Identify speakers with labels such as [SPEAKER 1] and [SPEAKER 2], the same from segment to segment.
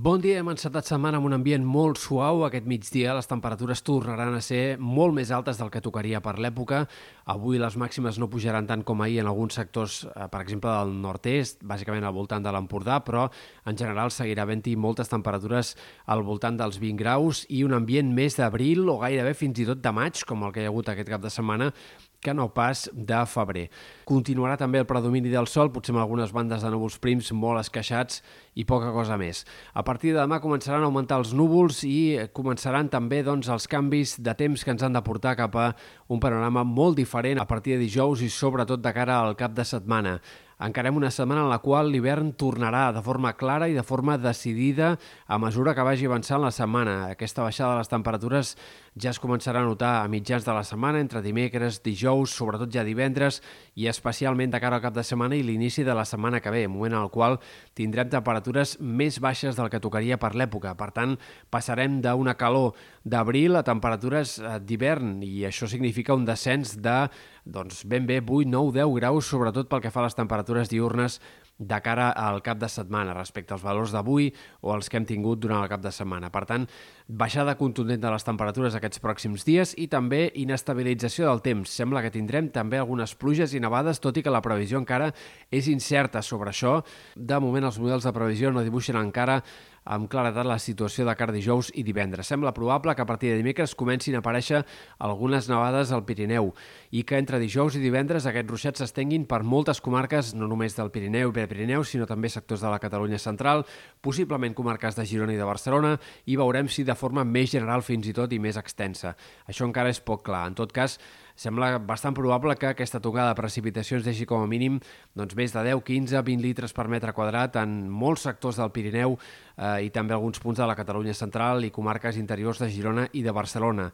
[SPEAKER 1] Bon dia, hem encetat setmana amb un ambient molt suau. Aquest migdia les temperatures tornaran a ser molt més altes del que tocaria per l'època. Avui les màximes no pujaran tant com ahir en alguns sectors, eh, per exemple, del nord-est, bàsicament al voltant de l'Empordà, però en general seguirà havent-hi moltes temperatures al voltant dels 20 graus i un ambient més d'abril o gairebé fins i tot de maig, com el que hi ha hagut aquest cap de setmana, que no pas de febrer. Continuarà també el predomini del sol, potser amb algunes bandes de núvols prims molt esqueixats i poca cosa més. A partir de demà començaran a augmentar els núvols i començaran també doncs, els canvis de temps que ens han de portar cap a un panorama molt diferent a partir de dijous i sobretot de cara al cap de setmana. Encarem una setmana en la qual l'hivern tornarà de forma clara i de forma decidida a mesura que vagi avançant la setmana. Aquesta baixada de les temperatures ja es començarà a notar a mitjans de la setmana, entre dimecres, dijous, sobretot ja divendres, i especialment de cara al cap de setmana i l'inici de la setmana que ve, moment en el qual tindrem temperatures més baixes del que tocaria per l'època. Per tant, passarem d'una calor d'abril a temperatures eh, d'hivern, i això significa un descens de doncs, ben bé 8, 9, 10 graus, sobretot pel que fa a les temperatures diurnes de cara al cap de setmana respecte als valors d'avui o els que hem tingut durant el cap de setmana. Per tant, baixada contundent de les temperatures aquests pròxims dies i també inestabilització del temps. Sembla que tindrem també algunes pluges i nevades, tot i que la previsió encara és incerta sobre això. De moment, els models de previsió no dibuixen encara amb claretat la situació de cara dijous i divendres. Sembla probable que a partir de dimecres comencin a aparèixer algunes nevades al Pirineu i que entre dijous i divendres aquests ruixats s'estenguin per moltes comarques, no només del Pirineu i Prepirineu, sinó també sectors de la Catalunya central, possiblement comarques de Girona i de Barcelona, i veurem si de forma més general fins i tot i més extensa. Això encara és poc clar. En tot cas, sembla bastant probable que aquesta tongada de precipitacions deixi com a mínim doncs, més de 10, 15, 20 litres per metre quadrat en molts sectors del Pirineu eh, i també alguns punts de la Catalunya central i comarques interiors de Girona i de Barcelona.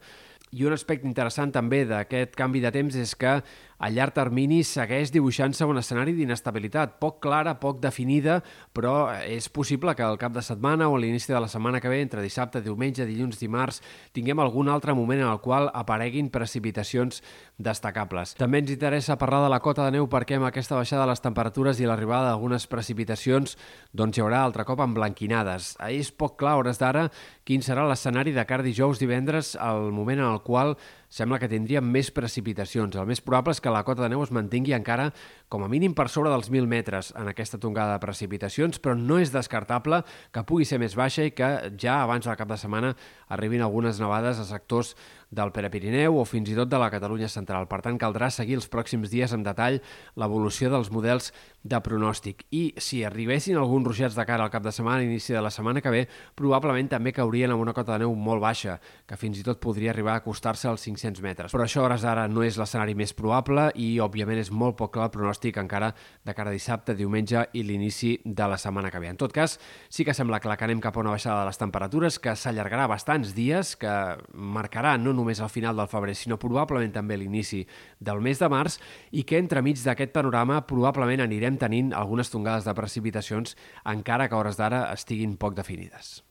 [SPEAKER 1] I un aspecte interessant també d'aquest canvi de temps és que a llarg termini segueix dibuixant-se un escenari d'inestabilitat, poc clara, poc definida, però és possible que al cap de setmana o a l'inici de la setmana que ve, entre dissabte, diumenge, dilluns, dimarts, tinguem algun altre moment en el qual apareguin precipitacions destacables. També ens interessa parlar de la cota de neu perquè amb aquesta baixada de les temperatures i l'arribada d'algunes precipitacions doncs hi haurà altre cop emblanquinades. És poc clar, hores d'ara, quin serà l'escenari de car dijous, divendres, al moment en el qual sembla que tindria més precipitacions. El més probable és que la cota de neu es mantingui encara com a mínim per sobre dels 1.000 metres en aquesta tongada de precipitacions, però no és descartable que pugui ser més baixa i que ja abans del cap de setmana arribin algunes nevades a sectors del Perepirineu o fins i tot de la Catalunya central. Per tant, caldrà seguir els pròxims dies en detall l'evolució dels models de pronòstic. I si arribessin alguns ruixats de cara al cap de setmana, inici de la setmana que ve, probablement també caurien amb una cota de neu molt baixa, que fins i tot podria arribar a acostar-se als 500 metres. Però això, hores d'ara, no és l'escenari més probable i, òbviament, és molt poc clar el pronòstic encara de cara a dissabte, diumenge i l'inici de la setmana que ve. En tot cas, sí que sembla clar que anem cap a una baixada de les temperatures que s'allargarà bastants dies, que marcarà no només al final del febrer, sinó probablement també l'inici del mes de març i que entremig d'aquest panorama probablement anirem tenint algunes tongades de precipitacions encara que a hores d'ara estiguin poc definides.